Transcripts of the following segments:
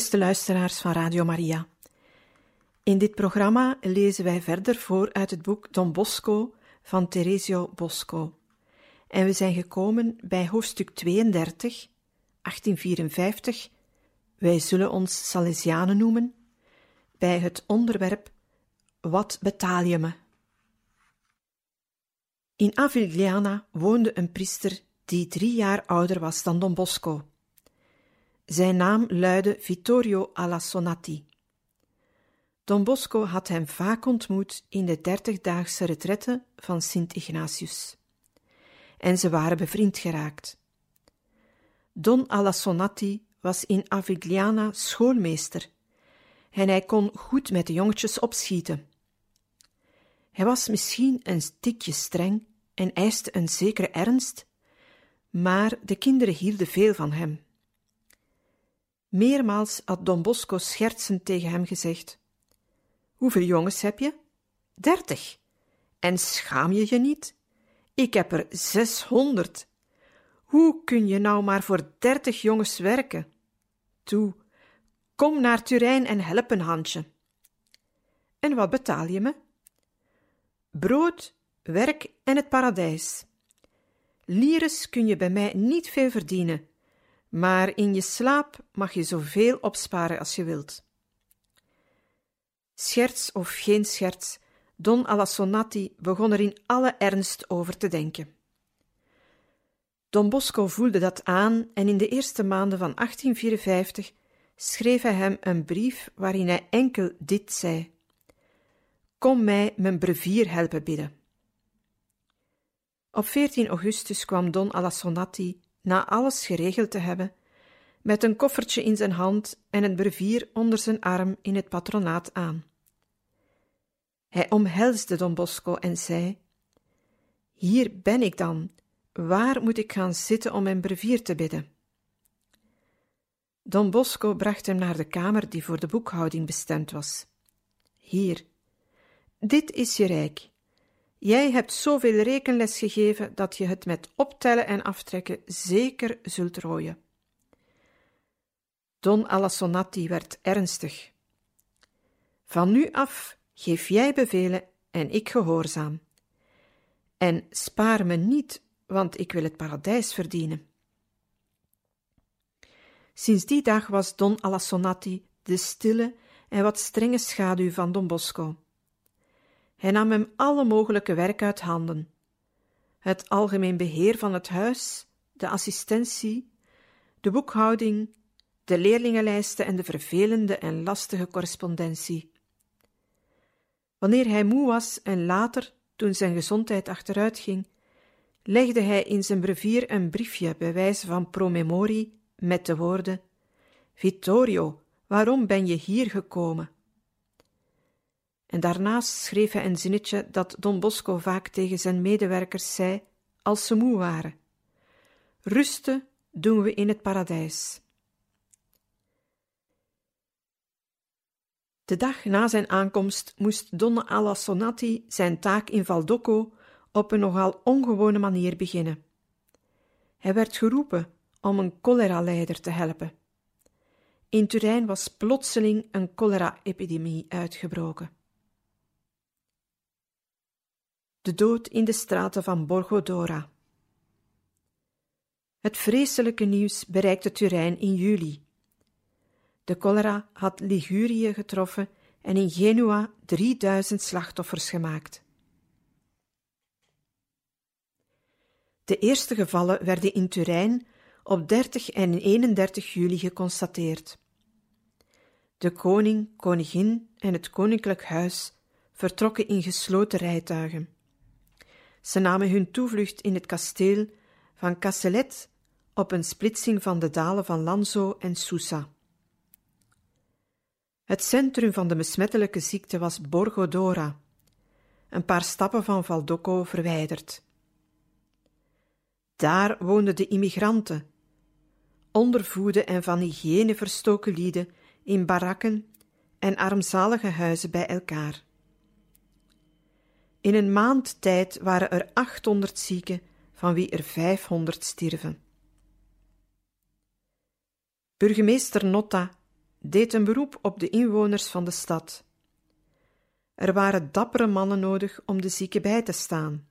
Beste luisteraars van Radio Maria. In dit programma lezen wij verder voor uit het boek Don Bosco van Teresio Bosco. En we zijn gekomen bij hoofdstuk 32, 1854. Wij zullen ons Salesianen noemen, bij het onderwerp Wat betaal je me? In Avigliana woonde een priester die drie jaar ouder was dan Don Bosco. Zijn naam luidde Vittorio Alassonati. Don Bosco had hem vaak ontmoet in de dertigdaagse retrette van Sint Ignatius. En ze waren bevriend geraakt. Don Alassonati was in Avigliana schoolmeester en hij kon goed met de jongetjes opschieten. Hij was misschien een stikje streng en eiste een zekere ernst, maar de kinderen hielden veel van hem. Meermaals had Don Bosco schertsend tegen hem gezegd: Hoeveel jongens heb je? Dertig. En schaam je je niet? Ik heb er zeshonderd. Hoe kun je nou maar voor dertig jongens werken? Toe, kom naar Turijn en help een handje. En wat betaal je me? Brood, werk en het paradijs. Lires kun je bij mij niet veel verdienen, maar in je slaap mag je zoveel opsparen als je wilt. Scherts of geen scherts, Don Alassonati begon er in alle ernst over te denken. Don Bosco voelde dat aan en in de eerste maanden van 1854 schreef hij hem een brief waarin hij enkel dit zei: Kom mij mijn brevier helpen bidden. Op 14 augustus kwam Don Alassonati na alles geregeld te hebben, met een koffertje in zijn hand en een brevier onder zijn arm in het patronaat aan. Hij omhelsde Don Bosco en zei: Hier ben ik dan. Waar moet ik gaan zitten om mijn brevier te bidden? Don Bosco bracht hem naar de kamer die voor de boekhouding bestemd was. Hier, dit is je rijk. Jij hebt zoveel rekenles gegeven dat je het met optellen en aftrekken zeker zult rooien. Don Alassonati werd ernstig. Van nu af geef jij bevelen en ik gehoorzaam. En spaar me niet, want ik wil het paradijs verdienen. Sinds die dag was Don Alassonati de stille en wat strenge schaduw van Don Bosco. Hij nam hem alle mogelijke werk uit handen. Het algemeen beheer van het huis, de assistentie, de boekhouding, de leerlingenlijsten en de vervelende en lastige correspondentie. Wanneer hij moe was en later, toen zijn gezondheid achteruit ging, legde hij in zijn brevier een briefje bij wijze van promemorie met de woorden: Vittorio, waarom ben je hier gekomen? En daarnaast schreef hij een zinnetje dat Don Bosco vaak tegen zijn medewerkers zei als ze moe waren: Rusten doen we in het paradijs. De dag na zijn aankomst moest Don Alassonati zijn taak in Valdocco op een nogal ongewone manier beginnen. Hij werd geroepen om een cholera-leider te helpen. In Turijn was plotseling een cholera-epidemie uitgebroken. De dood in de straten van Borgodora. Het vreselijke nieuws bereikte Turijn in juli. De cholera had Ligurië getroffen en in Genua 3000 slachtoffers gemaakt. De eerste gevallen werden in Turijn op 30 en 31 juli geconstateerd. De koning, koningin en het koninklijk huis vertrokken in gesloten rijtuigen. Ze namen hun toevlucht in het kasteel van Castellet op een splitsing van de dalen van Lanzo en Susa. Het centrum van de besmettelijke ziekte was Borgo d'Ora, een paar stappen van Valdocco verwijderd. Daar woonden de immigranten, ondervoede en van hygiëne verstoken lieden in barakken en armzalige huizen bij elkaar. In een maand tijd waren er 800 zieken, van wie er 500 stierven. Burgemeester Notta deed een beroep op de inwoners van de stad. Er waren dappere mannen nodig om de zieken bij te staan,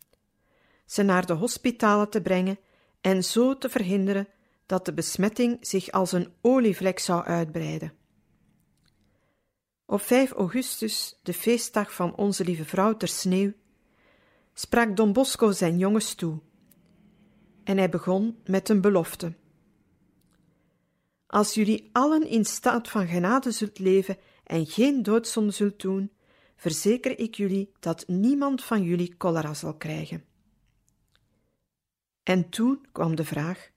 ze naar de hospitalen te brengen en zo te verhinderen dat de besmetting zich als een olievlek zou uitbreiden. Op 5 augustus, de feestdag van Onze Lieve Vrouw ter Sneeuw, sprak Don Bosco zijn jongens toe. En hij begon met een belofte. Als jullie allen in staat van genade zult leven en geen doodzonde zult doen, verzeker ik jullie dat niemand van jullie cholera zal krijgen. En toen kwam de vraag: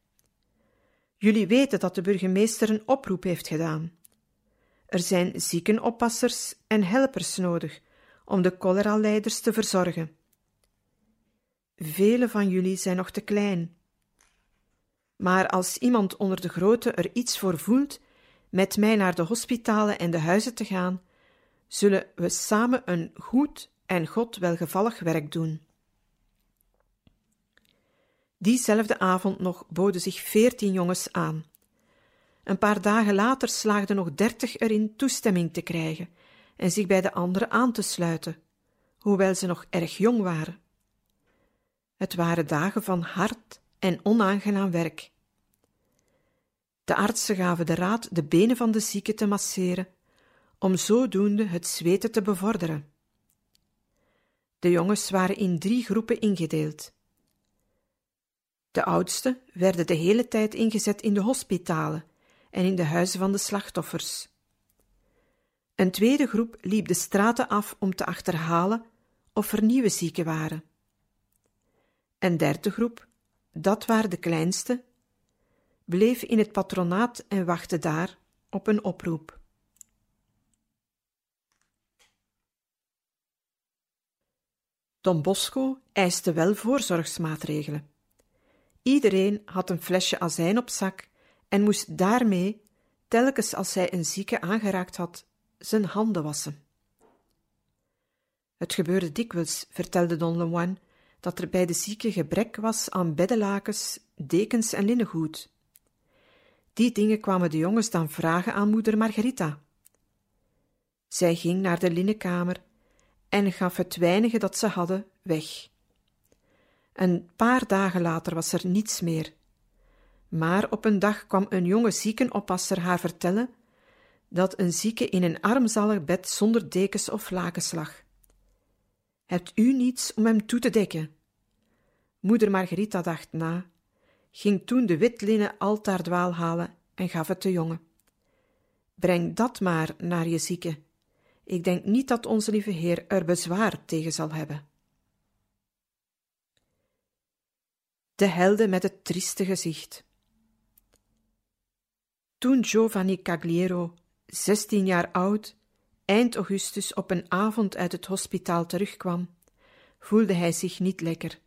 Jullie weten dat de burgemeester een oproep heeft gedaan. Er zijn ziekenoppassers en helpers nodig om de cholera-leiders te verzorgen. Vele van jullie zijn nog te klein. Maar als iemand onder de grote er iets voor voelt met mij naar de hospitalen en de huizen te gaan, zullen we samen een goed en God welgevallig werk doen. Diezelfde avond nog boden zich veertien jongens aan. Een paar dagen later slaagden nog dertig erin toestemming te krijgen en zich bij de anderen aan te sluiten, hoewel ze nog erg jong waren. Het waren dagen van hard en onaangenaam werk. De artsen gaven de raad de benen van de zieke te masseren, om zodoende het zweten te bevorderen. De jongens waren in drie groepen ingedeeld. De oudste werden de hele tijd ingezet in de hospitalen en in de huizen van de slachtoffers. Een tweede groep liep de straten af om te achterhalen of er nieuwe zieken waren. Een derde groep, dat waren de kleinste, bleef in het patronaat en wachtte daar op een oproep. Don Bosco eiste wel voorzorgsmaatregelen. Iedereen had een flesje azijn op zak en moest daarmee, telkens als hij een zieke aangeraakt had, zijn handen wassen. Het gebeurde dikwijls, vertelde Don Lemoine, dat er bij de zieke gebrek was aan beddenlakens, dekens en linnengoed. Die dingen kwamen de jongens dan vragen aan moeder Margarita. Zij ging naar de linnenkamer en gaf het weinige dat ze hadden weg. Een paar dagen later was er niets meer. Maar op een dag kwam een jonge ziekenoppasser haar vertellen dat een zieke in een armzalig bed zonder dekens of lakens lag. Hebt u niets om hem toe te dekken? Moeder Margarita dacht na, ging toen de witlinnen altaardwaal halen en gaf het de jongen. Breng dat maar naar je zieke. Ik denk niet dat onze lieve Heer er bezwaar tegen zal hebben. De helden met het trieste gezicht. Toen Giovanni Cagliero, zestien jaar oud, eind augustus op een avond uit het hospitaal terugkwam, voelde hij zich niet lekker.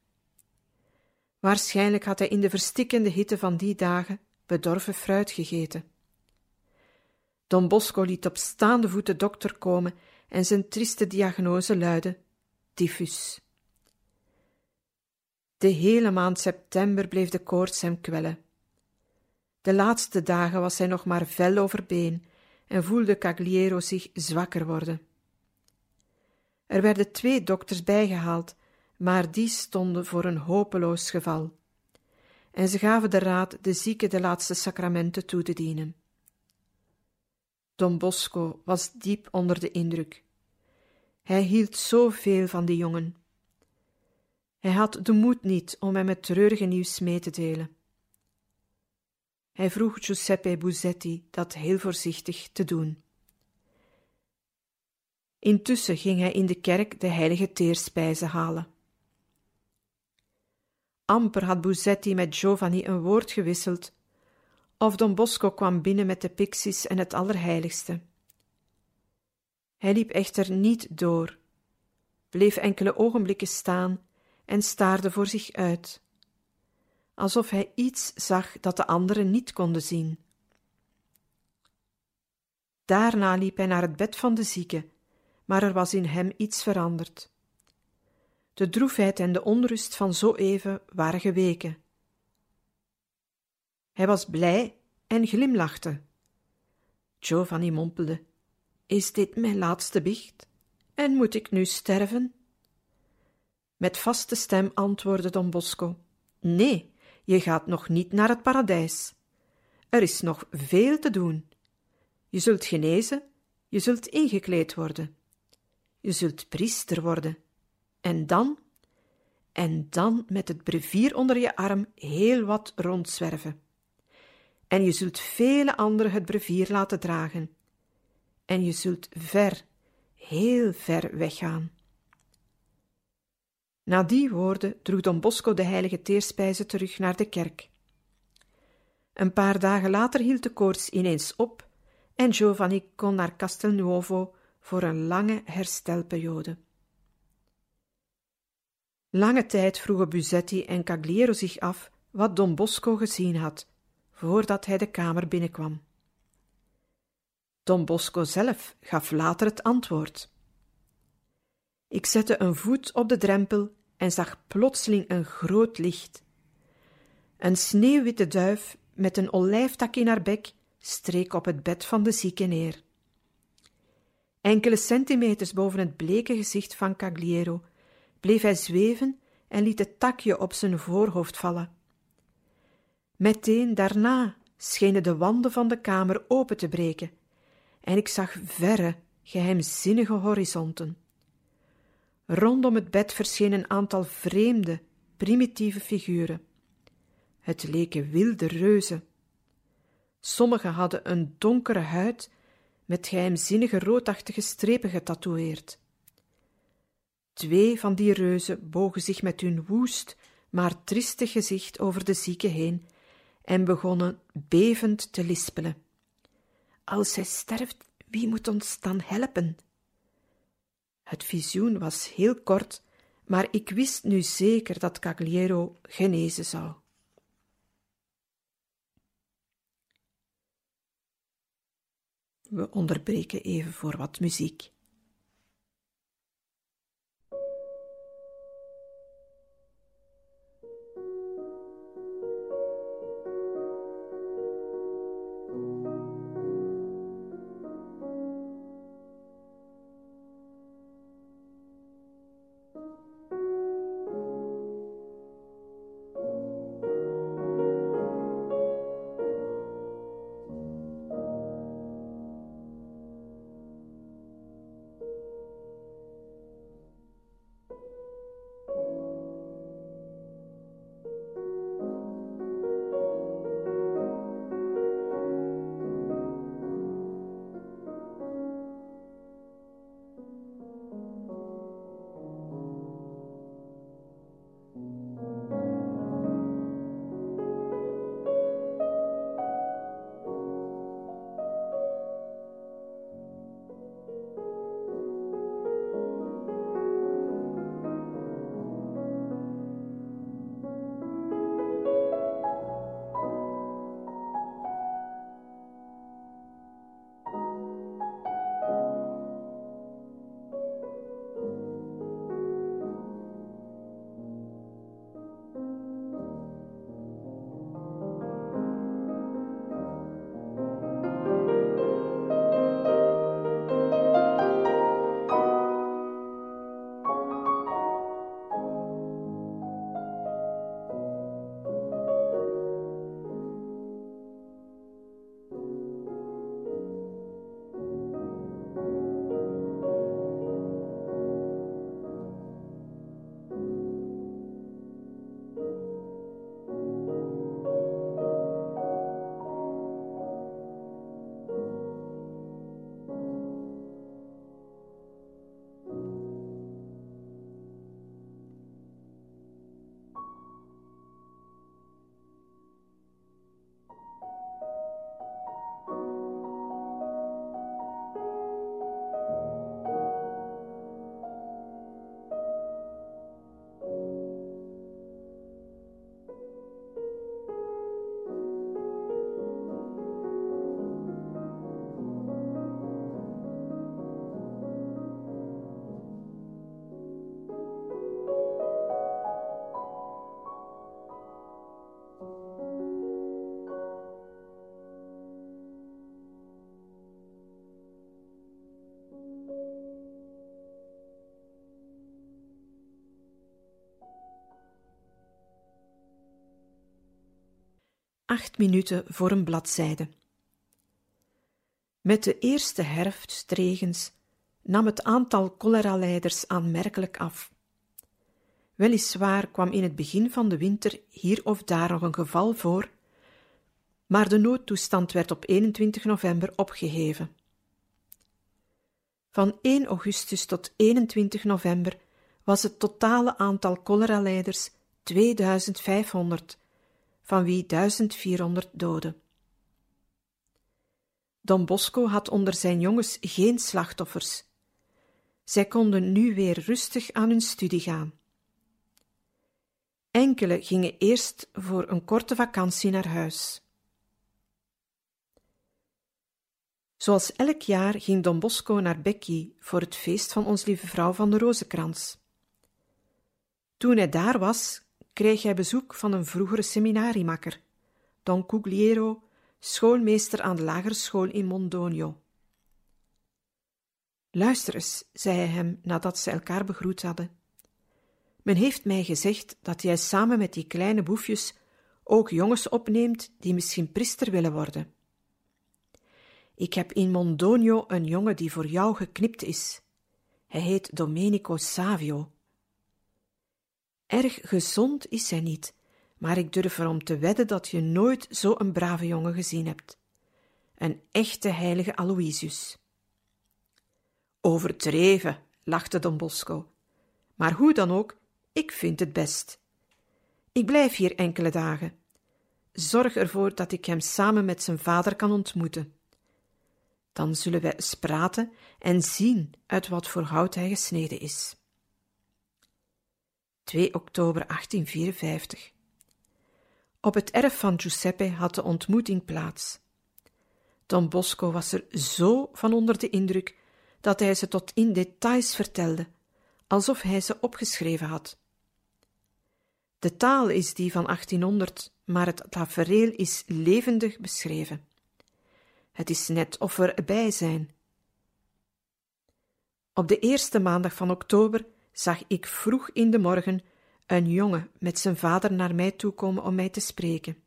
Waarschijnlijk had hij in de verstikkende hitte van die dagen bedorven fruit gegeten. Don Bosco liet op staande voet de dokter komen en zijn trieste diagnose luidde: tyfus. De hele maand september bleef de koorts hem kwellen. De laatste dagen was hij nog maar vel over been en voelde Cagliero zich zwakker worden. Er werden twee dokters bijgehaald, maar die stonden voor een hopeloos geval. En ze gaven de raad de zieke de laatste sacramenten toe te dienen. Don Bosco was diep onder de indruk. Hij hield zoveel van die jongen. Hij had de moed niet om hem het treurige nieuws mee te delen. Hij vroeg Giuseppe Buzetti dat heel voorzichtig te doen. Intussen ging hij in de kerk de heilige teerspijzen halen. Amper had Buzetti met Giovanni een woord gewisseld, of Don Bosco kwam binnen met de pixies en het Allerheiligste. Hij liep echter niet door, bleef enkele ogenblikken staan en staarde voor zich uit, alsof hij iets zag dat de anderen niet konden zien. Daarna liep hij naar het bed van de zieke, maar er was in hem iets veranderd. De droefheid en de onrust van zo even waren geweken. Hij was blij en glimlachte. Giovanni mompelde: Is dit mijn laatste biecht? En moet ik nu sterven? Met vaste stem antwoordde Don Bosco: Nee, je gaat nog niet naar het paradijs. Er is nog veel te doen. Je zult genezen, je zult ingekleed worden. Je zult priester worden. En dan, en dan met het brevier onder je arm heel wat rondzwerven. En je zult vele anderen het brevier laten dragen. En je zult ver, heel ver weggaan. Na die woorden droeg Don Bosco de heilige teerspijze terug naar de kerk. Een paar dagen later hield de koorts ineens op en Giovanni kon naar Castelnuovo voor een lange herstelperiode. Lange tijd vroegen Buzetti en Cagliero zich af wat Don Bosco gezien had, voordat hij de kamer binnenkwam. Don Bosco zelf gaf later het antwoord. Ik zette een voet op de drempel en zag plotseling een groot licht. Een sneeuwwitte duif met een olijftak in haar bek streek op het bed van de zieke neer. Enkele centimeters boven het bleke gezicht van Cagliero bleef hij zweven en liet het takje op zijn voorhoofd vallen. Meteen daarna schenen de wanden van de kamer open te breken, en ik zag verre, geheimzinnige horizonten. Rondom het bed verschenen een aantal vreemde, primitieve figuren. Het leken wilde reuzen. Sommigen hadden een donkere huid met geheimzinnige roodachtige strepen getatoeëerd. Twee van die reuzen bogen zich met hun woest, maar triestig gezicht over de zieke heen en begonnen bevend te lispelen. Als zij sterft, wie moet ons dan helpen? Het visioen was heel kort, maar ik wist nu zeker dat Cagliero genezen zou. We onderbreken even voor wat muziek. Acht minuten voor een bladzijde. Met de eerste herfstregens nam het aantal cholera-leiders aanmerkelijk af. Weliswaar kwam in het begin van de winter hier of daar nog een geval voor, maar de noodtoestand werd op 21 november opgeheven. Van 1 augustus tot 21 november was het totale aantal cholera-leiders 2500, van wie 1400 doden. Don Bosco had onder zijn jongens geen slachtoffers. Zij konden nu weer rustig aan hun studie gaan. Enkele gingen eerst voor een korte vakantie naar huis. Zoals elk jaar ging Don Bosco naar Becky voor het feest van Ons Lieve Vrouw van de Rozenkrans. Toen hij daar was, kreeg hij bezoek van een vroegere seminariemakker, Don Cugliero, schoolmeester aan de lagere school in Mondonio. Luister eens, zei hij hem nadat ze elkaar begroet hadden. Men heeft mij gezegd dat jij samen met die kleine boefjes ook jongens opneemt die misschien priester willen worden. Ik heb in Mondonio een jongen die voor jou geknipt is. Hij heet Domenico Savio. Erg gezond is hij niet, maar ik durf erom te wedden dat je nooit zo een brave jongen gezien hebt. Een echte heilige Aloysius. Overdreven, lachte Don Bosco. Maar hoe dan ook, ik vind het best. Ik blijf hier enkele dagen. Zorg ervoor dat ik hem samen met zijn vader kan ontmoeten. Dan zullen wij eens praten en zien uit wat voor hout hij gesneden is. 2 oktober 1854 Op het erf van Giuseppe had de ontmoeting plaats. Don Bosco was er zo van onder de indruk dat hij ze tot in details vertelde, alsof hij ze opgeschreven had. De taal is die van 1800, maar het tafereel is levendig beschreven. Het is net of we erbij zijn. Op de eerste maandag van oktober zag ik vroeg in de morgen een jongen met zijn vader naar mij toekomen om mij te spreken.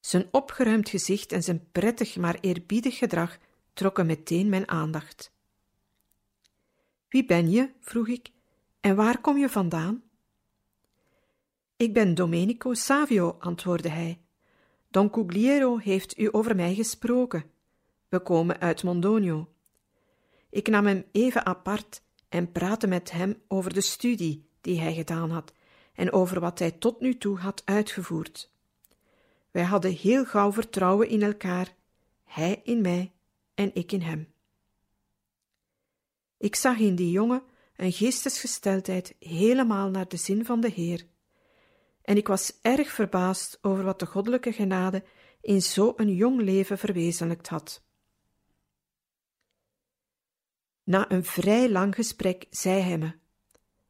Zijn opgeruimd gezicht en zijn prettig maar eerbiedig gedrag trokken meteen mijn aandacht. Wie ben je? vroeg ik, en waar kom je vandaan? Ik ben Domenico Savio, antwoordde hij. Don Cugliero heeft u over mij gesproken. We komen uit Mondonio. Ik nam hem even apart en praatte met hem over de studie die hij gedaan had en over wat hij tot nu toe had uitgevoerd. Wij hadden heel gauw vertrouwen in elkaar, hij in mij en ik in hem. Ik zag in die jongen een geestesgesteldheid helemaal naar de zin van de Heer, en ik was erg verbaasd over wat de goddelijke genade in zo'n jong leven verwezenlijkt had. Na een vrij lang gesprek zei hij me,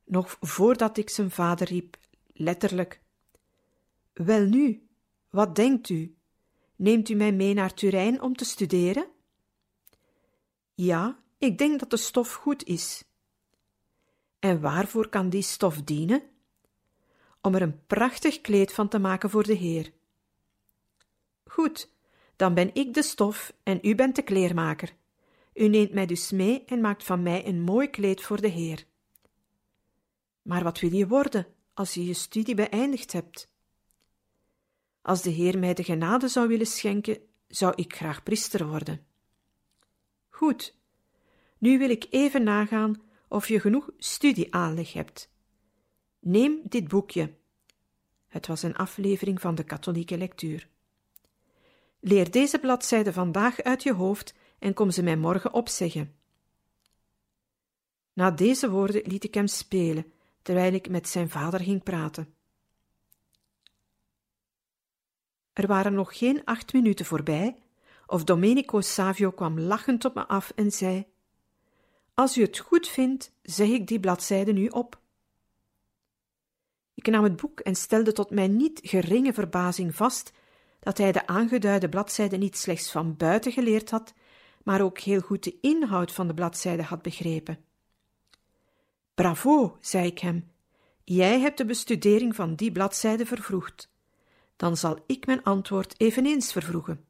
nog voordat ik zijn vader riep, letterlijk: Welnu, wat denkt u? Neemt u mij mee naar Turijn om te studeren? Ja, ik denk dat de stof goed is. En waarvoor kan die stof dienen? Om er een prachtig kleed van te maken voor de Heer. Goed, dan ben ik de stof en u bent de kleermaker. U neemt mij dus mee en maakt van mij een mooi kleed voor de Heer. Maar wat wil je worden als je je studie beëindigd hebt? Als de Heer mij de genade zou willen schenken, zou ik graag priester worden. Goed, nu wil ik even nagaan of je genoeg studieaanleg hebt. Neem dit boekje. Het was een aflevering van de katholieke lectuur. Leer deze bladzijde vandaag uit je hoofd en kom ze mij morgen opzeggen. Na deze woorden liet ik hem spelen, terwijl ik met zijn vader ging praten. Er waren nog geen acht minuten voorbij, of Domenico Savio kwam lachend op me af en zei: Als u het goed vindt, zeg ik die bladzijde nu op. Ik nam het boek en stelde tot mijn niet geringe verbazing vast dat hij de aangeduide bladzijde niet slechts van buiten geleerd had, maar ook heel goed de inhoud van de bladzijde had begrepen. Bravo, zei ik hem, jij hebt de bestudering van die bladzijde vervroegd. dan zal ik mijn antwoord eveneens vervroegen.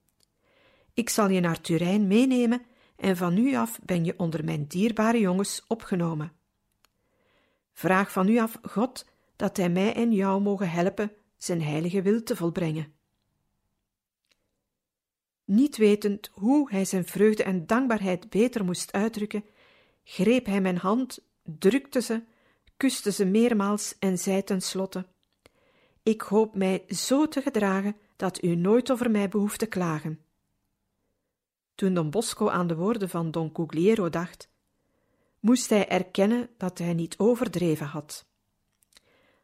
Ik zal je naar Turijn meenemen en van nu af ben je onder mijn dierbare jongens opgenomen. Vraag van nu af God dat Hij mij en jou mogen helpen zijn heilige wil te volbrengen. Niet wetend hoe hij zijn vreugde en dankbaarheid beter moest uitdrukken, greep hij mijn hand, drukte ze, kuste ze meermaals en zei tenslotte: Ik hoop mij zo te gedragen dat u nooit over mij behoeft te klagen. Toen Don Bosco aan de woorden van Don Cugliero dacht, moest hij erkennen dat hij niet overdreven had.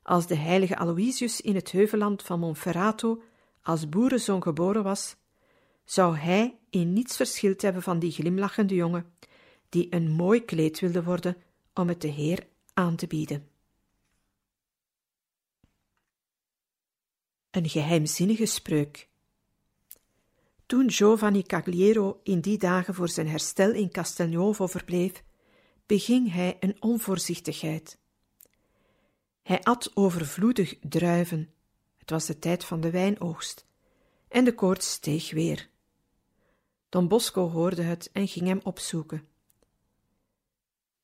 Als de heilige Aloysius in het heuvelland van Monferrato als boerenzoon geboren was, zou hij in niets verschild hebben van die glimlachende jongen, die een mooi kleed wilde worden om het de Heer aan te bieden. Een geheimzinnige spreuk. Toen Giovanni Cagliero in die dagen voor zijn herstel in Castelnuovo verbleef, beging hij een onvoorzichtigheid. Hij at overvloedig druiven. Het was de tijd van de wijnoogst. En de koorts steeg weer. Don Bosco hoorde het en ging hem opzoeken.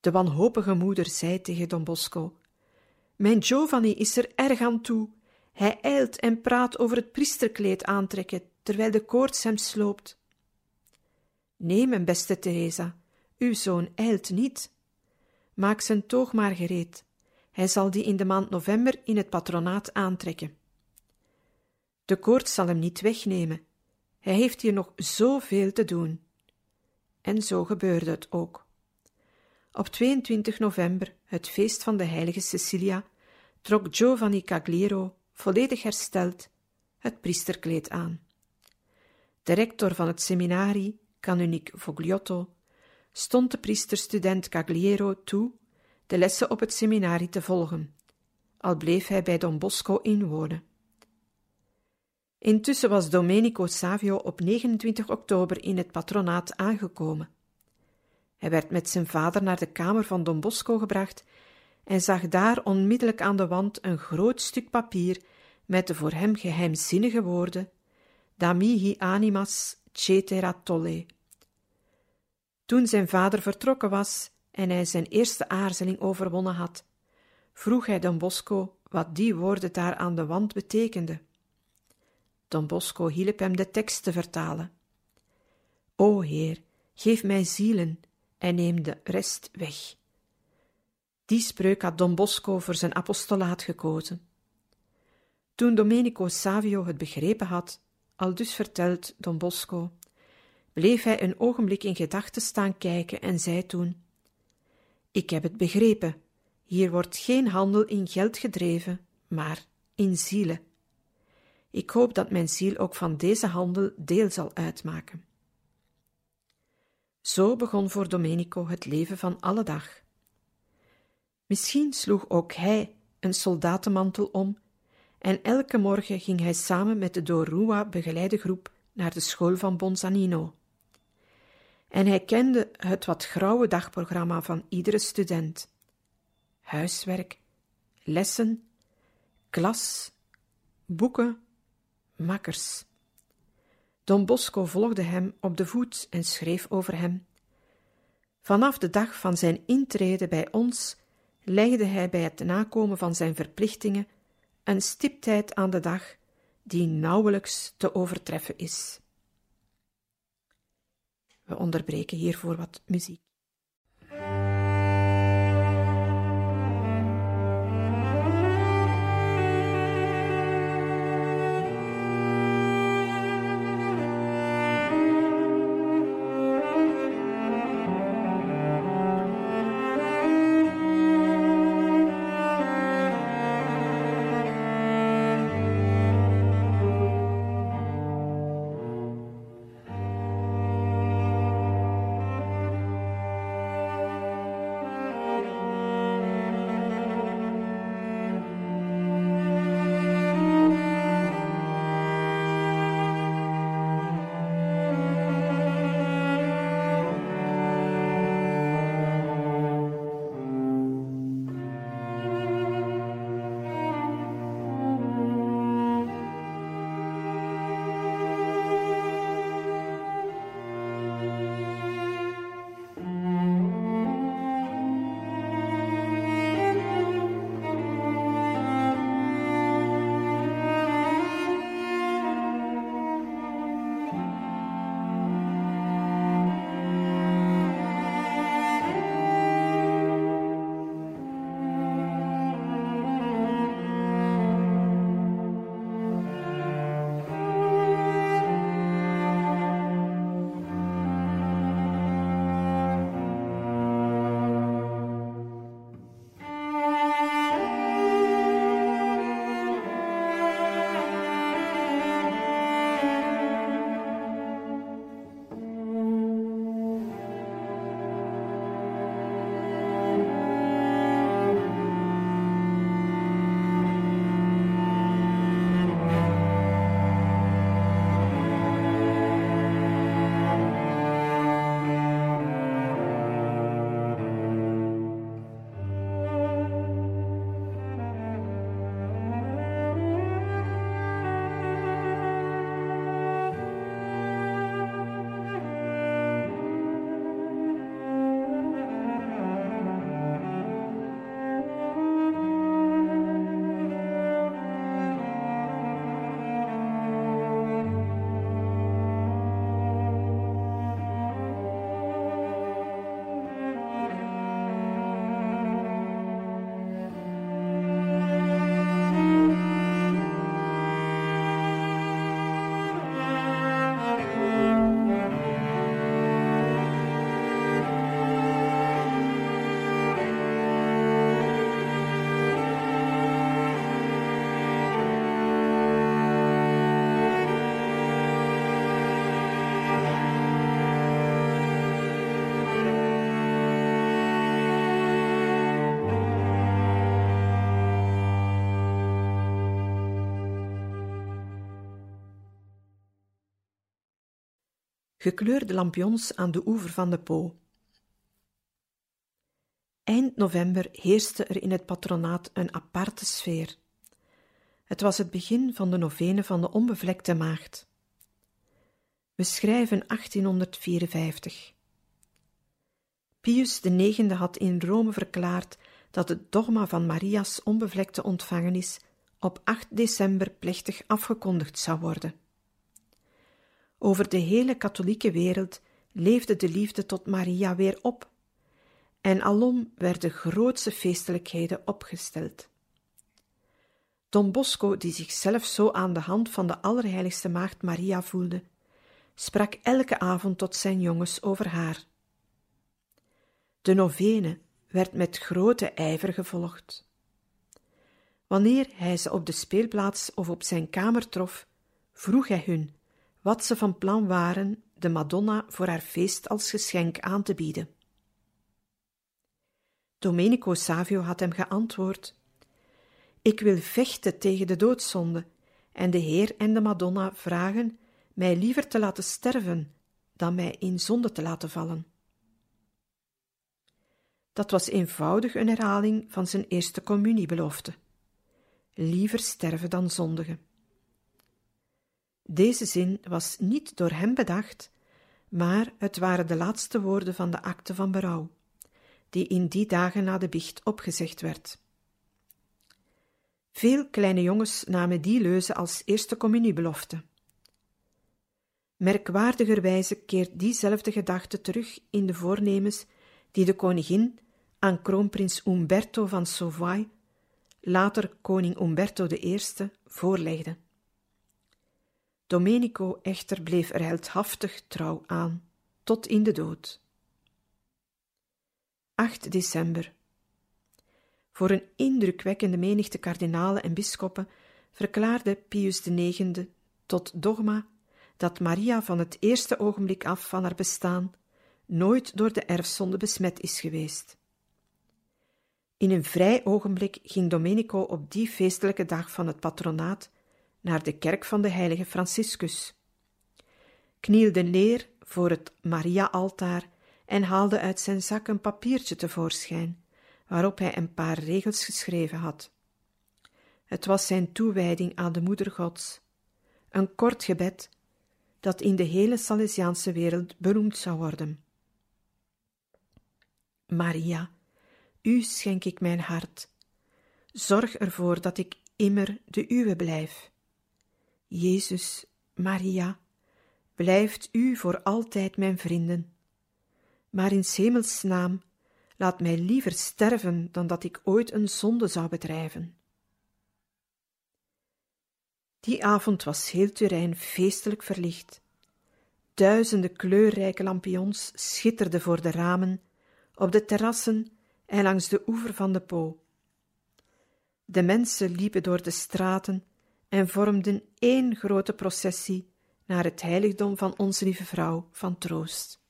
De wanhopige moeder zei tegen Don Bosco: Mijn Giovanni is er erg aan toe. Hij eilt en praat over het priesterkleed aantrekken, terwijl de koorts hem sloopt. Nee, mijn beste Teresa, uw zoon eilt niet. Maak zijn toog maar gereed. Hij zal die in de maand november in het patronaat aantrekken. De koorts zal hem niet wegnemen. Hij heeft hier nog zoveel te doen. En zo gebeurde het ook. Op 22 november, het feest van de heilige Cecilia, trok Giovanni Cagliero, volledig hersteld, het priesterkleed aan. De rector van het seminarie, kanuniek Fogliotto, stond de priesterstudent Cagliero toe de lessen op het seminarie te volgen, al bleef hij bij Don Bosco inwonen. Intussen was Domenico Savio op 29 oktober in het patronaat aangekomen. Hij werd met zijn vader naar de kamer van Don Bosco gebracht en zag daar onmiddellijk aan de wand een groot stuk papier met de voor hem geheimzinnige woorden Da mihi animas cetera tolle. Toen zijn vader vertrokken was en hij zijn eerste aarzeling overwonnen had, vroeg hij Don Bosco wat die woorden daar aan de wand betekenden. Don Bosco hielp hem de tekst te vertalen. O Heer, geef mij zielen en neem de rest weg. Die spreuk had Don Bosco voor zijn apostolaat gekozen. Toen Domenico Savio het begrepen had, al dus vertelt Don Bosco, bleef hij een ogenblik in gedachten staan kijken en zei toen: Ik heb het begrepen. Hier wordt geen handel in geld gedreven, maar in zielen. Ik hoop dat mijn ziel ook van deze handel deel zal uitmaken. Zo begon voor Domenico het leven van alle dag. Misschien sloeg ook hij een soldatenmantel om en elke morgen ging hij samen met de door Rua begeleide groep naar de school van Bonzanino. En hij kende het wat grauwe dagprogramma van iedere student: huiswerk, lessen, klas, boeken, makkers. Don Bosco volgde hem op de voet en schreef over hem. Vanaf de dag van zijn intrede bij ons legde hij bij het nakomen van zijn verplichtingen een stiptijd aan de dag die nauwelijks te overtreffen is. We onderbreken hiervoor wat muziek. Gekleurde lampions aan de oever van de Po. Eind november heerste er in het patronaat een aparte sfeer. Het was het begin van de novene van de onbevlekte maagd. We schrijven 1854. Pius IX had in Rome verklaard dat het dogma van Maria's onbevlekte ontvangenis op 8 december plechtig afgekondigd zou worden. Over de hele katholieke wereld leefde de liefde tot Maria weer op, en alom werden grootse feestelijkheden opgesteld. Don Bosco, die zichzelf zo aan de hand van de Allerheiligste Maagd Maria voelde, sprak elke avond tot zijn jongens over haar. De novene werd met grote ijver gevolgd. Wanneer hij ze op de speelplaats of op zijn kamer trof, vroeg hij hun wat ze van plan waren de Madonna voor haar feest als geschenk aan te bieden. Domenico Savio had hem geantwoord: Ik wil vechten tegen de doodzonde, en de Heer en de Madonna vragen mij liever te laten sterven dan mij in zonde te laten vallen. Dat was eenvoudig een herhaling van zijn eerste communiebelofte: liever sterven dan zondigen. Deze zin was niet door hem bedacht, maar het waren de laatste woorden van de akte van berouw, die in die dagen na de biecht opgezegd werd. Veel kleine jongens namen die leuze als eerste communiebelofte. Merkwaardigerwijze keert diezelfde gedachte terug in de voornemens die de koningin aan kroonprins Umberto van Savoy, later koning Umberto I, voorlegde. Domenico echter bleef er heldhaftig trouw aan, tot in de dood. 8 december. Voor een indrukwekkende menigte kardinalen en bisschoppen verklaarde Pius IX tot dogma dat Maria van het eerste ogenblik af van haar bestaan nooit door de erfzonde besmet is geweest. In een vrij ogenblik ging Domenico op die feestelijke dag van het patronaat naar de kerk van de heilige Franciscus, knielde neer voor het Maria-altaar en haalde uit zijn zak een papiertje tevoorschijn, waarop hij een paar regels geschreven had. Het was zijn toewijding aan de Moeder Gods, een kort gebed dat in de hele Salesiaanse wereld beroemd zou worden. Maria, u schenk ik mijn hart. Zorg ervoor dat ik immer de uwe blijf. Jezus, Maria, blijft u voor altijd mijn vrienden. Maar in hemels naam, laat mij liever sterven dan dat ik ooit een zonde zou bedrijven. Die avond was heel Turijn feestelijk verlicht. Duizenden kleurrijke lampions schitterden voor de ramen, op de terrassen en langs de oever van de Po. De mensen liepen door de straten en vormden één grote processie naar het heiligdom van Onze Lieve Vrouw van Troost.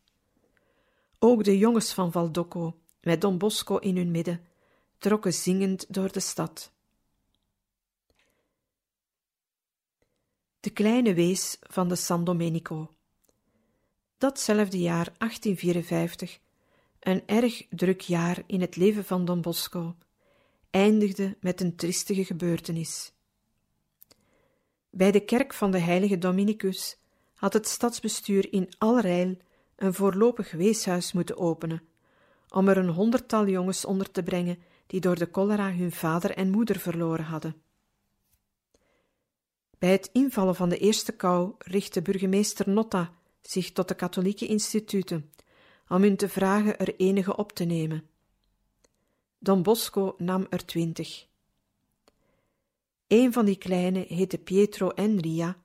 Ook de jongens van Valdocco, met Don Bosco in hun midden, trokken zingend door de stad. De kleine wees van de San Domenico. Datzelfde jaar 1854, een erg druk jaar in het leven van Don Bosco, eindigde met een triestige gebeurtenis. Bij de kerk van de heilige Dominicus had het stadsbestuur in allerijl een voorlopig weeshuis moeten openen, om er een honderdtal jongens onder te brengen die door de cholera hun vader en moeder verloren hadden. Bij het invallen van de eerste kou richtte burgemeester Notta zich tot de katholieke instituten, om hun te vragen er enige op te nemen. Don Bosco nam er twintig. Een van die kleine heette Pietro Enria,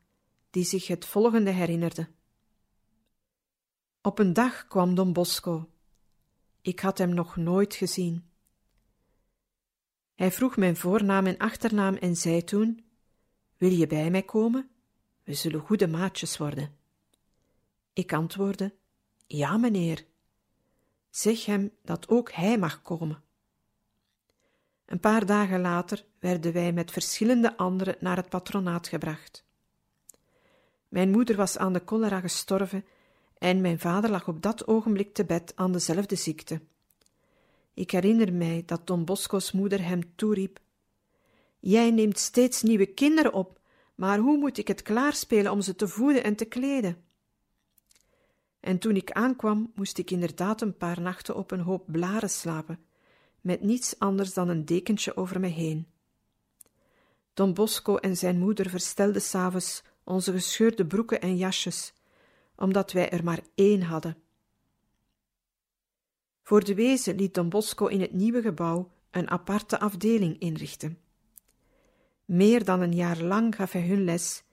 die zich het volgende herinnerde. Op een dag kwam Don Bosco. Ik had hem nog nooit gezien. Hij vroeg mijn voornaam en achternaam en zei toen: Wil je bij mij komen? We zullen goede maatjes worden. Ik antwoordde: Ja, meneer. Zeg hem dat ook hij mag komen. Een paar dagen later werden wij met verschillende anderen naar het patronaat gebracht. Mijn moeder was aan de cholera gestorven en mijn vader lag op dat ogenblik te bed aan dezelfde ziekte. Ik herinner mij dat Don Bosco's moeder hem toeriep: Jij neemt steeds nieuwe kinderen op, maar hoe moet ik het klaarspelen om ze te voeden en te kleden? En toen ik aankwam, moest ik inderdaad een paar nachten op een hoop blaren slapen, met niets anders dan een dekentje over me heen. Don Bosco en zijn moeder verstelden s'avonds onze gescheurde broeken en jasjes, omdat wij er maar één hadden. Voor de wezen liet Don Bosco in het nieuwe gebouw een aparte afdeling inrichten. Meer dan een jaar lang gaf hij hun les,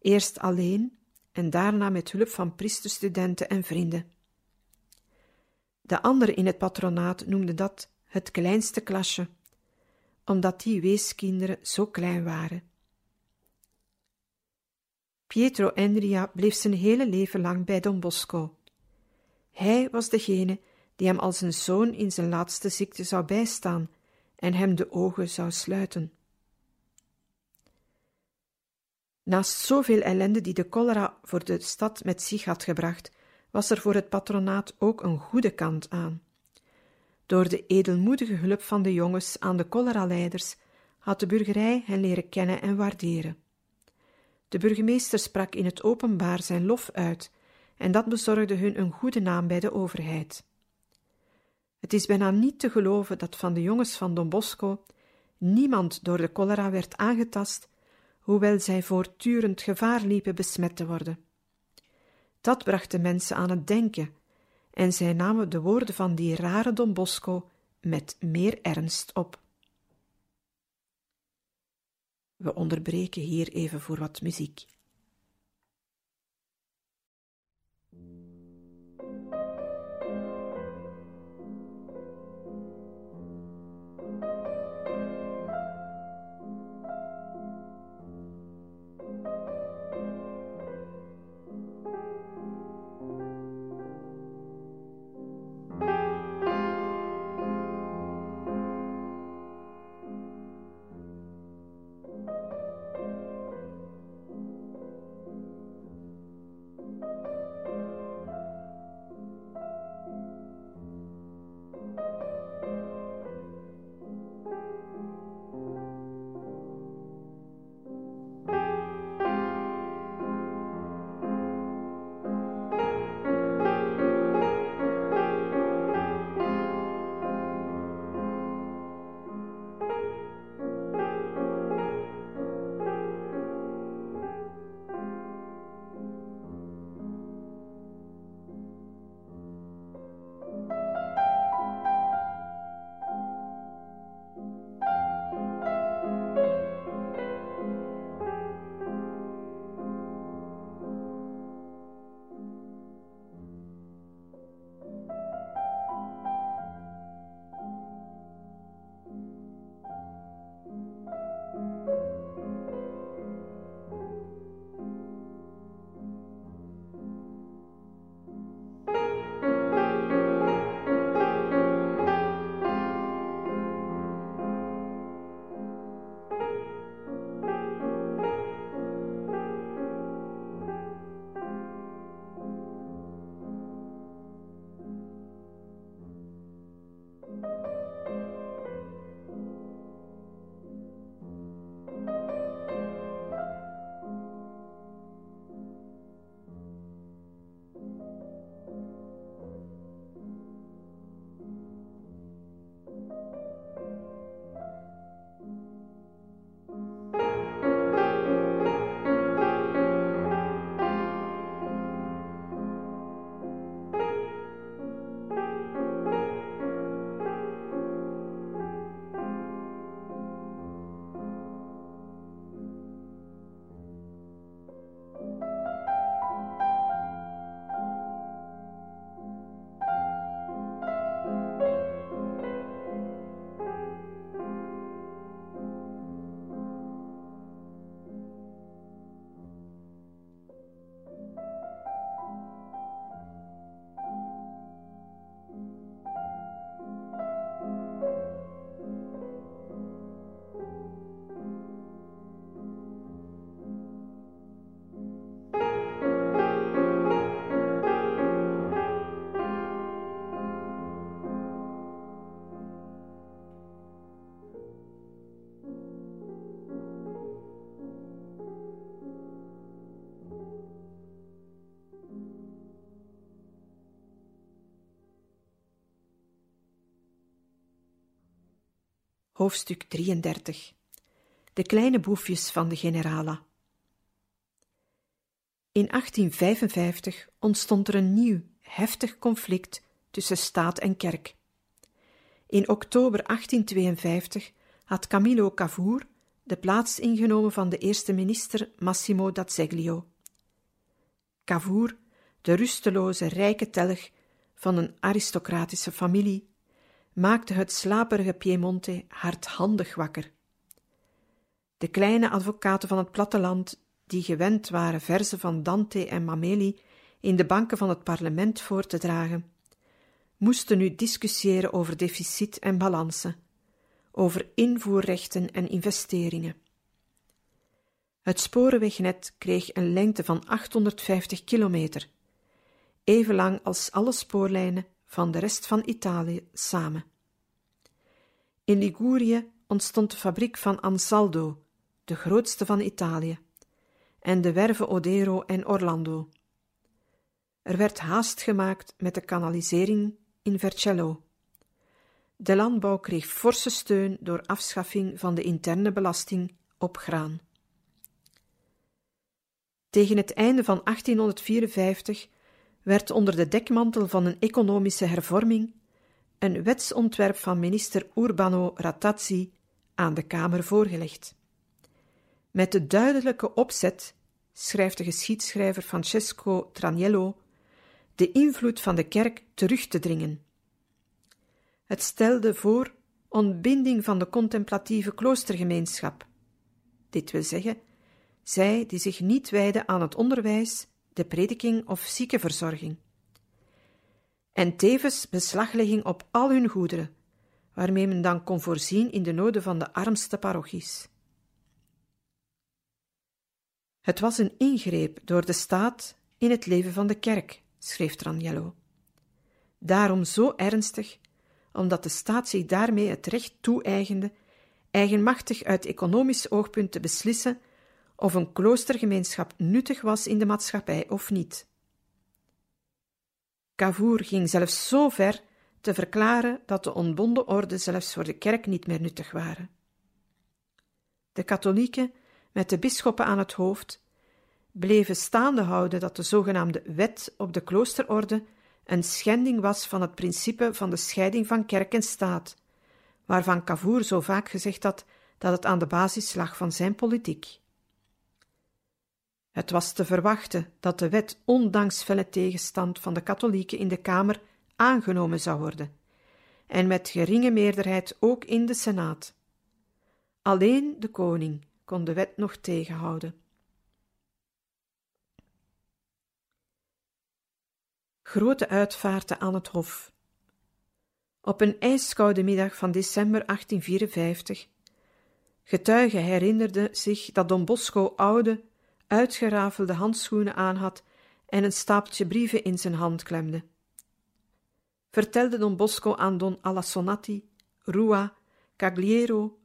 eerst alleen en daarna met hulp van priesterstudenten en vrienden. De anderen in het patronaat noemden dat het kleinste klasje, omdat die weeskinderen zo klein waren. Pietro Endria bleef zijn hele leven lang bij Don Bosco. Hij was degene die hem als een zoon in zijn laatste ziekte zou bijstaan en hem de ogen zou sluiten. Naast zoveel ellende die de cholera voor de stad met zich had gebracht, was er voor het patronaat ook een goede kant aan. Door de edelmoedige hulp van de jongens aan de cholera-leiders had de burgerij hen leren kennen en waarderen. De burgemeester sprak in het openbaar zijn lof uit, en dat bezorgde hun een goede naam bij de overheid. Het is bijna niet te geloven dat van de jongens van Don Bosco niemand door de cholera werd aangetast, hoewel zij voortdurend gevaar liepen besmet te worden. Dat bracht de mensen aan het denken, en zij namen de woorden van die rare Don Bosco met meer ernst op. We onderbreken hier even voor wat muziek. Hoofdstuk 33 De kleine boefjes van de generala. In 1855 ontstond er een nieuw, heftig conflict tussen staat en kerk. In oktober 1852 had Camillo Cavour de plaats ingenomen van de eerste minister Massimo d'Azeglio. Cavour, de rusteloze, rijke telg van een aristocratische familie, maakte het slaperige Piemonte hardhandig wakker. De kleine advocaten van het platteland, die gewend waren verzen van Dante en Mameli in de banken van het parlement voor te dragen, moesten nu discussiëren over deficit en balansen, over invoerrechten en investeringen. Het sporenwegnet kreeg een lengte van 850 kilometer, even lang als alle spoorlijnen van de rest van Italië samen. In Ligurië ontstond de fabriek van Ansaldo, de grootste van Italië, en de werven Odero en Orlando. Er werd haast gemaakt met de kanalisering in Vercello. De landbouw kreeg forse steun door afschaffing van de interne belasting op graan. Tegen het einde van 1854 werd onder de dekmantel van een economische hervorming een wetsontwerp van minister Urbano Ratazzi aan de Kamer voorgelegd. Met de duidelijke opzet, schrijft de geschiedschrijver Francesco Traniello, de invloed van de kerk terug te dringen. Het stelde voor ontbinding van de contemplatieve kloostergemeenschap. Dit wil zeggen, zij die zich niet wijden aan het onderwijs, de prediking of ziekenverzorging. En tevens beslaglegging op al hun goederen, waarmee men dan kon voorzien in de noden van de armste parochies. Het was een ingreep door de staat in het leven van de kerk, schreef Traniello. Daarom zo ernstig, omdat de staat zich daarmee het recht toe-eigende eigenmachtig uit economisch oogpunt te beslissen of een kloostergemeenschap nuttig was in de maatschappij of niet. Cavour ging zelfs zo ver te verklaren dat de ontbonden orde zelfs voor de kerk niet meer nuttig waren. De katholieken, met de bisschoppen aan het hoofd, bleven staande houden dat de zogenaamde wet op de kloosterorde een schending was van het principe van de scheiding van kerk en staat, waarvan Cavour zo vaak gezegd had dat het aan de basis lag van zijn politiek. Het was te verwachten dat de wet, ondanks felle tegenstand van de katholieken in de Kamer, aangenomen zou worden, en met geringe meerderheid ook in de Senaat. Alleen de koning kon de wet nog tegenhouden. Grote uitvaarten aan het Hof. Op een ijskoude middag van december 1854. Getuigen herinnerden zich dat Don Bosco oude, uitgerafelde handschoenen aanhad en een stapeltje brieven in zijn hand klemde. Vertelde Don Bosco aan Don Alassonati, Rua, Cagliero,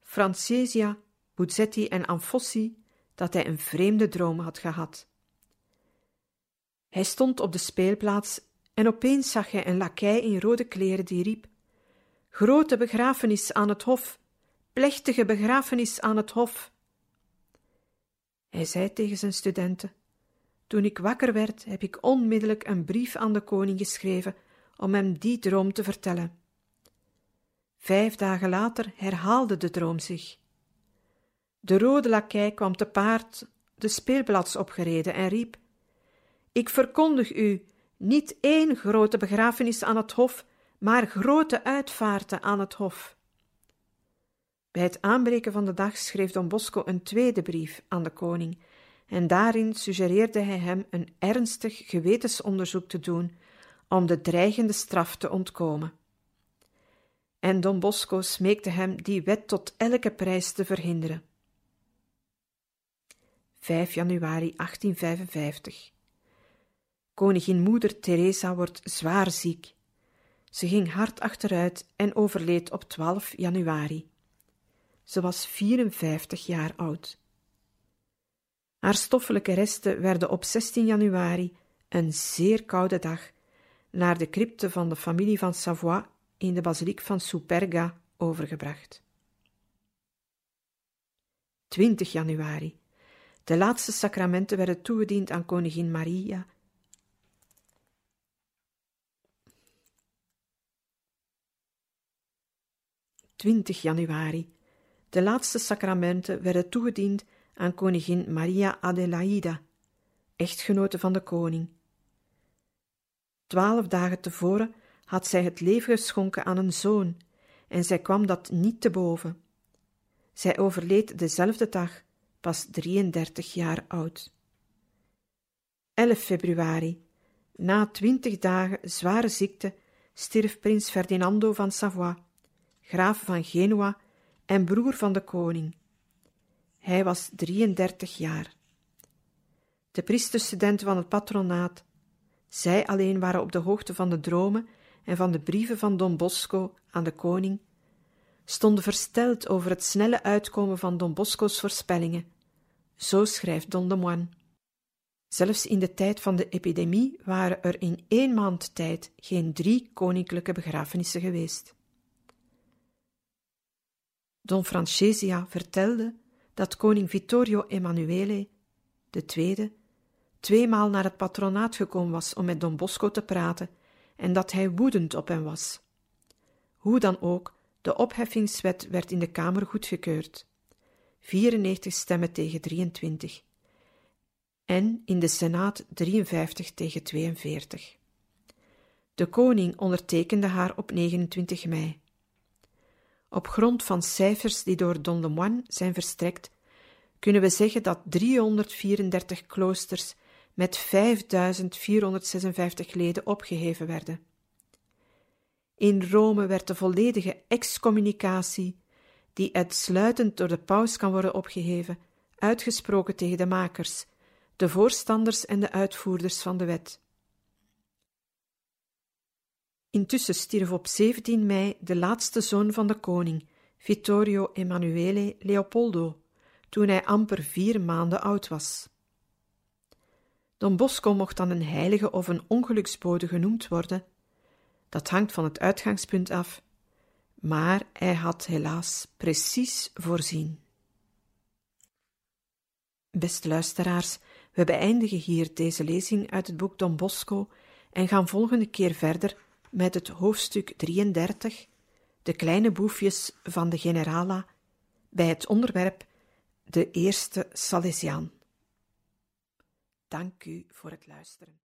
Francesia, Buzzetti en Anfossi dat hij een vreemde droom had gehad. Hij stond op de speelplaats en opeens zag hij een lakij in rode kleren die riep: Grote begrafenis aan het hof, plechtige begrafenis aan het hof. Hij zei tegen zijn studenten: Toen ik wakker werd, heb ik onmiddellijk een brief aan de koning geschreven om hem die droom te vertellen. Vijf dagen later herhaalde de droom zich. De rode lakij kwam te paard de speelplaats opgereden en riep: Ik verkondig u niet één grote begrafenis aan het hof, maar grote uitvaarten aan het hof. Bij het aanbreken van de dag schreef Don Bosco een tweede brief aan de koning, en daarin suggereerde hij hem een ernstig gewetensonderzoek te doen om de dreigende straf te ontkomen. En Don Bosco smeekte hem die wet tot elke prijs te verhinderen. 5 januari 1855 Koningin moeder Teresa wordt zwaar ziek. Ze ging hard achteruit en overleed op 12 januari. Ze was 54 jaar oud. Haar stoffelijke resten werden op 16 januari, een zeer koude dag, naar de crypte van de familie van Savoie in de basiliek van Superga overgebracht. 20 januari. De laatste sacramenten werden toegediend aan koningin Maria. ...20 januari. De laatste sacramenten werden toegediend aan koningin Maria Adelaida, echtgenote van de koning. Twaalf dagen tevoren had zij het leven geschonken aan een zoon, en zij kwam dat niet te boven. Zij overleed dezelfde dag, pas 33 jaar oud. 11 februari. Na twintig dagen zware ziekte stierf prins Ferdinando van Savoie, graaf van Genua en broer van de koning. Hij was 33 jaar. De priesterstudenten van het patronaat, zij alleen waren op de hoogte van de dromen en van de brieven van Don Bosco aan de koning, stonden versteld over het snelle uitkomen van Don Bosco's voorspellingen. Zo schrijft Don de Moine. Zelfs in de tijd van de epidemie waren er in één maand tijd geen drie koninklijke begrafenissen geweest. Don Francesia vertelde dat koning Vittorio Emanuele, tweede, tweemaal naar het patronaat gekomen was om met Don Bosco te praten en dat hij woedend op hem was. Hoe dan ook, de opheffingswet werd in de Kamer goedgekeurd. 94 stemmen tegen 23. En in de Senaat 53 tegen 42. De koning ondertekende haar op 29 mei. Op grond van cijfers die door Don Lemoine zijn verstrekt, kunnen we zeggen dat 334 kloosters met 5456 leden opgeheven werden. In Rome werd de volledige excommunicatie, die uitsluitend door de paus kan worden opgeheven, uitgesproken tegen de makers, de voorstanders en de uitvoerders van de wet. Intussen stierf op 17 mei de laatste zoon van de koning, Vittorio Emanuele Leopoldo, toen hij amper vier maanden oud was. Don Bosco mocht dan een heilige of een ongeluksbode genoemd worden. Dat hangt van het uitgangspunt af, maar hij had helaas precies voorzien. Beste luisteraars, we beëindigen hier deze lezing uit het boek Don Bosco en gaan volgende keer verder met het hoofdstuk 33, de kleine boefjes van de generala, bij het onderwerp de eerste Salesiaan. Dank u voor het luisteren.